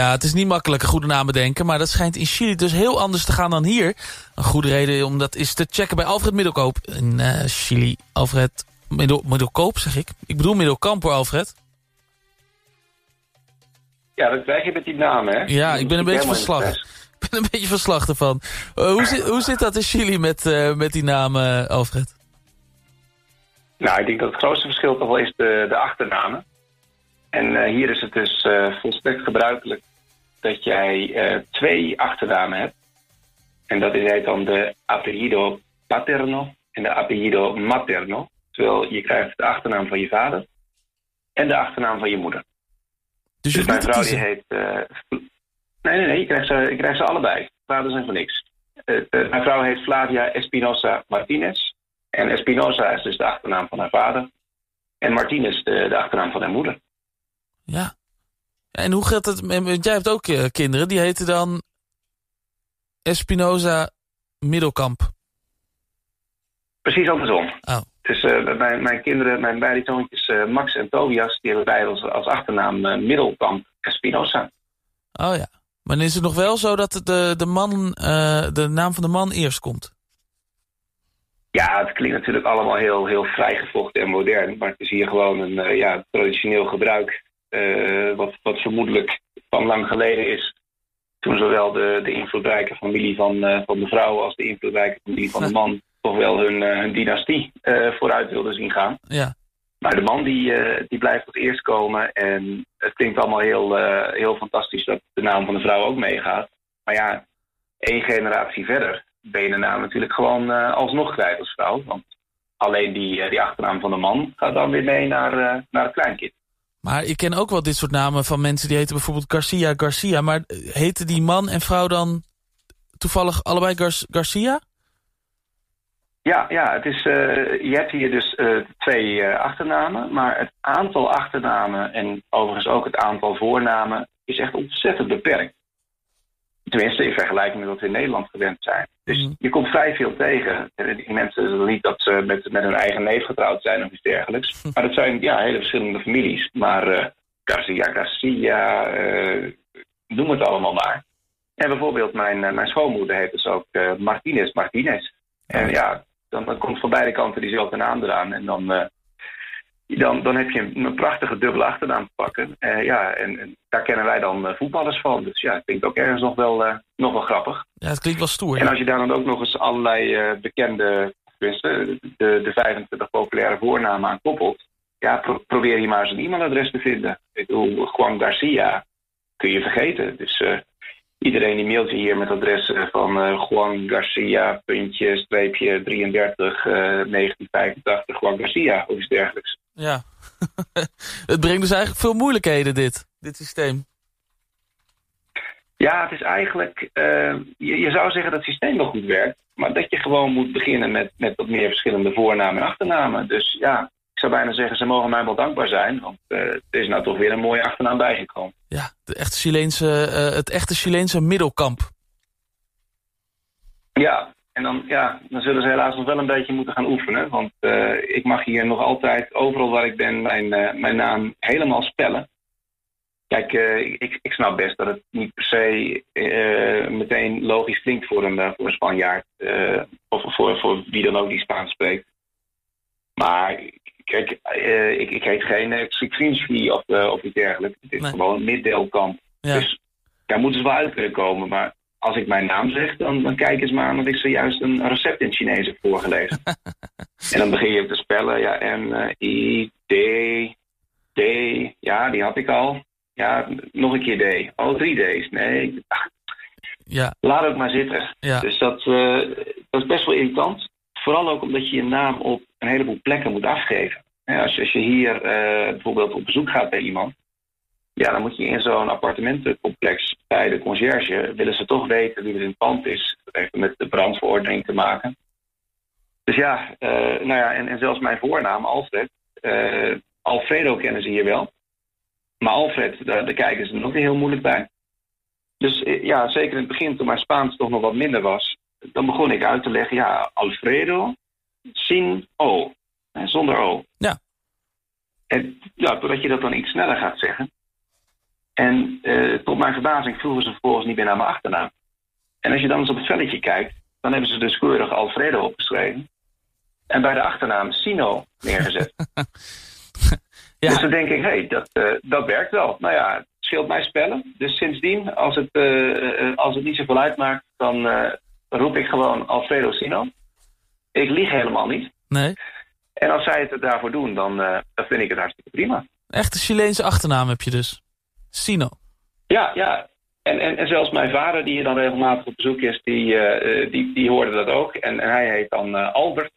Ja, het is niet makkelijk een goede naam bedenken, maar dat schijnt in Chili dus heel anders te gaan dan hier. Een goede reden om dat is te checken bij Alfred Middelkoop in uh, Chili. Alfred Middel, Middelkoop, zeg ik. Ik bedoel Middelkamp hoor, Alfred. Ja, dat krijg je met die naam, hè? Ja, ik ben een beetje verslag. Ik ben een beetje verslag ervan. Uh, hoe, zit, hoe zit dat in Chili met, uh, met die naam, Alfred? Nou, ik denk dat het grootste verschil toch wel is de, de achternamen. En uh, hier is het dus uh, volstrekt gebruikelijk dat jij uh, twee achternamen hebt. En dat heet dan de apellido paterno en de apellido materno. Terwijl je krijgt de achternaam van je vader en de achternaam van je moeder. Dus, dus mijn vrouw die heet... nee, nee, nee, je krijgt, ze, je krijgt ze allebei. Vaders zijn voor niks. mijn vrouw heet Flavia Espinosa Martinez. En Espinosa is dus de achternaam van haar vader. En Martinez de, de achternaam van haar moeder. Ja. En hoe gaat het... Jij hebt ook uh, kinderen, die heten dan Espinoza Middelkamp. Precies andersom. Oh. Dus uh, mijn, mijn kinderen, mijn beide zoontjes uh, Max en Tobias... die hebben beide als, als achternaam Middelkamp Espinoza. Oh ja. Maar dan is het nog wel zo dat de, de, man, de naam van de man eerst komt? Ja, het klinkt natuurlijk allemaal heel, heel vrijgevochten en modern. Maar het is hier gewoon een ja, traditioneel gebruik uh, wat, wat vermoedelijk van lang geleden is. Toen zowel de, de invloedrijke familie van, uh, van de vrouw als de invloedrijke familie van de man toch wel hun, uh, hun dynastie vooruit wilden zien gaan. Ja. Maar de man die, die blijft tot eerst komen. En het klinkt allemaal heel, heel fantastisch dat de naam van de vrouw ook meegaat. Maar ja, één generatie verder ben je de naam natuurlijk gewoon alsnog kwijt als vrouw. Want alleen die, die achternaam van de man gaat dan weer mee naar, naar het kleinkind. Maar ik ken ook wel dit soort namen van mensen die heten bijvoorbeeld Garcia Garcia. Maar heten die man en vrouw dan toevallig allebei Gar Garcia? Ja, ja het is, uh, je hebt hier dus uh, twee uh, achternamen. Maar het aantal achternamen en overigens ook het aantal voornamen is echt ontzettend beperkt. Tenminste, in vergelijking met wat we in Nederland gewend zijn. Dus mm. je komt vrij veel tegen. Die mensen niet dat ze met, met hun eigen neef getrouwd zijn of iets dergelijks. Maar dat zijn ja, hele verschillende families. Maar uh, Garcia, Garcia, uh, noem het allemaal maar. En bijvoorbeeld mijn, uh, mijn schoonmoeder heet dus ook Martinez Martinez. En ja, dan, dan komt van beide kanten diezelfde naam eraan. En dan dan, dan heb je een, prachtige dubbele achternaam te pakken. Uh, ja, en, en, daar kennen wij dan uh, voetballers van. Dus ja, het klinkt ook ergens nog wel, uh, nog wel grappig. Ja, het klinkt wel stoer. En als je daar dan ook nog eens allerlei bekende, de, de 25 populaire voornamen aan koppelt... ja, pro probeer hier maar eens een e-mailadres te vinden. Ik bedoel, Juan Garcia kun je vergeten. Dus iedereen die mailt je hier met adres van Juan Garcia, puntje, streepje, 33, 1985, Juan Garcia of iets dergelijks. Ja, het brengt dus eigenlijk veel moeilijkheden dit, dit systeem. Ja, het is eigenlijk, uh, je, je, zou zeggen dat het systeem wel goed werkt, maar dat je gewoon moet beginnen met, met wat meer verschillende voornamen en achternamen. Dus ja, ik zou bijna zeggen, ze mogen mij wel dankbaar zijn, want uh, er is nou toch weer een mooie achternaam bijgekomen. Ja, de echte Chileense, uh, het echte Chileense middelkamp. Ja, en dan, ja, dan zullen ze helaas nog wel een beetje moeten gaan oefenen. Want uh, ik mag hier nog altijd, overal waar ik ben, mijn, uh, mijn naam helemaal spellen. Kijk, uh, ik, ik snap best dat het niet per se meteen logisch klinkt voor een, voor een Spanjaard. of voor, voor wie dan ook die Spaans spreekt. Maar kijk, ik, ik heet geen Sikrinski of, of iets dergelijks. Het is nee. gewoon een middelkamp. Ja. Dus daar moeten ze wel uit kunnen komen. Maar als ik mijn naam zeg, dan, dan kijk eens maar aan dat ik zojuist een recept in het Chinees heb voorgelezen. en dan begin je te spellen, ja, M, I, D, D, ja, die had ik al. Ja, nog een keer D. Oh, drie D's. Nee, ach, ja. laat het maar zitten. Ja. Dus dat, uh, dat is best wel irritant. Vooral ook omdat je je naam op een heleboel plekken moet afgeven. Ja, als, je, als je hier uh, bijvoorbeeld op bezoek gaat bij iemand, ja, dan moet je in zo'n appartementencomplex bij de conciërge... willen ze toch weten wie er in het pand is. Dat heeft met de brandverordening te maken. Dus ja, uh, nou ja, en, en zelfs mijn voornaam, Alfred... Uh, Alfredo kennen ze hier wel. Maar Alfred, daar, daar kijken ze nog heel moeilijk bij. Dus ja, zeker in het begin, toen mijn Spaans toch nog wat minder was... dan begon ik uit te leggen, ja, Alfredo, sin O. Zonder O. Ja. En ja, doordat je dat dan iets sneller gaat zeggen... En uh, tot mijn verbazing vroegen ze vervolgens niet meer naar mijn achternaam. En als je dan eens op het velletje kijkt, dan hebben ze dus keurig Alfredo opgeschreven. En bij de achternaam Sino neergezet. ja. Dus dan denk ik, hé, hey, dat, uh, dat werkt wel. Nou ja, het scheelt mij spellen. Dus sindsdien, als het, uh, als het niet zoveel uitmaakt, dan roep ik gewoon Alfredo Sino. Ik lieg helemaal niet. Nee. En als zij het daarvoor doen, dan, dan vind ik het hartstikke prima. Echte Chileense achternaam heb je dus. Sino. Ja, ja. En, en, en zelfs mijn vader, die hier dan regelmatig op bezoek is, die, uh, die, die hoorde dat ook. En, en hij heet dan uh, Albert.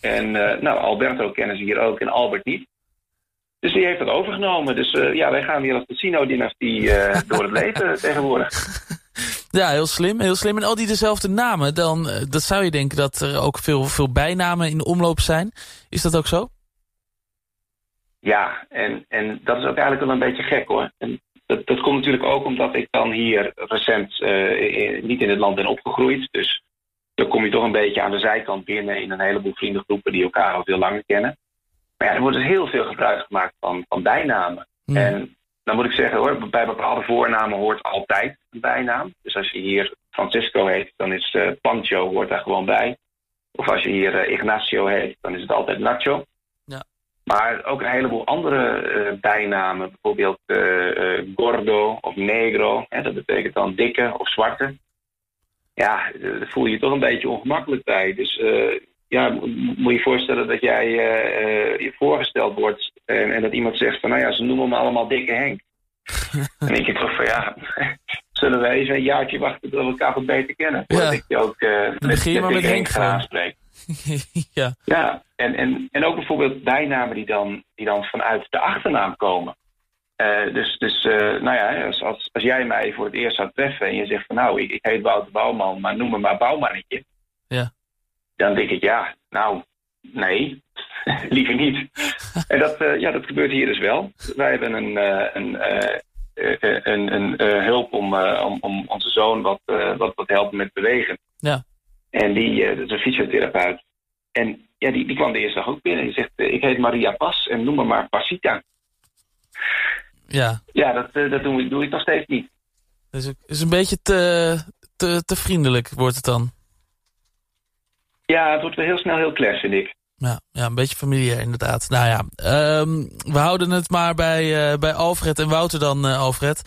En nou, Alberto kennen ze hier ook en Albert niet. Dus die heeft dat overgenomen. Dus ja, wij gaan weer als de Sino-dynastie door het leven tegenwoordig. Ja, heel slim, heel slim. En al die dezelfde namen, dan dat zou je denken dat er ook veel, veel bijnamen in de omloop zijn. Is dat ook zo? Ja, en, en dat is ook eigenlijk wel een beetje gek hoor. En dat, dat komt natuurlijk ook omdat ik dan hier recent uh, niet in het land ben opgegroeid. Dus dan kom je toch een beetje aan de zijkant binnen in een heleboel vriendengroepen die elkaar al veel langer kennen. Maar ja, er wordt dus heel veel gebruik gemaakt van, van bijnamen. En dan moet ik zeggen hoor, bij bepaalde voornamen hoort altijd een bijnaam. Dus als je hier Francisco heet, dan is uh, Pancho hoort daar gewoon bij. Of als je hier uh, Ignacio heet, dan is het altijd Nacho. Maar ook een heleboel andere uh, bijnamen. Bijvoorbeeld uh, gordo of negro. Hè, dat betekent dan dikke of zwarte. Ja, daar voel je je toch een beetje ongemakkelijk bij. Dus ja, moet je je voorstellen dat jij je voorgesteld wordt... En, en, dat iemand zegt van, nou ja, ze noemen me allemaal dikke Henk. dan denk je toch van, ja, zullen we even een jaartje wachten... tot we elkaar wat beter kennen. Voordat ik je ook met, met, met Henk gaan spreken. ja. Ja, en, en, en ook bijvoorbeeld bijnamen die dan, die dan vanuit de achternaam komen. Uh, dus dus uh, nou ja, als, als, als, jij mij voor het eerst zou treffen en je zegt van nou, ik, ik heet Wouter Bouwman, maar noem me maar Bouwmannetje. Ja. Dan denk ik ja, nou, nee, liever niet. en dat, uh, ja, dat gebeurt hier dus wel. Wij hebben een, een, een, een, hulp om, om, om onze zoon wat, wat, wat helpen met bewegen. Ja. En die, dat is een fysiotherapeut. En ja, die, die kwam de eerste dag ook binnen. Die zegt, eh, ik heet Maria Pas en noem me maar Pasita. Ja. Ja, dat, eh, dat doe, doe ik nog steeds niet. Dus het is een beetje te, te, te vriendelijk, wordt het dan? Ja, het wordt wel heel snel heel clash, vind ik. Ja, ja, een beetje familiair inderdaad. Nou ja, um, we houden het maar bij, uh, bij Alfred en Wouter dan, uh, Alfred.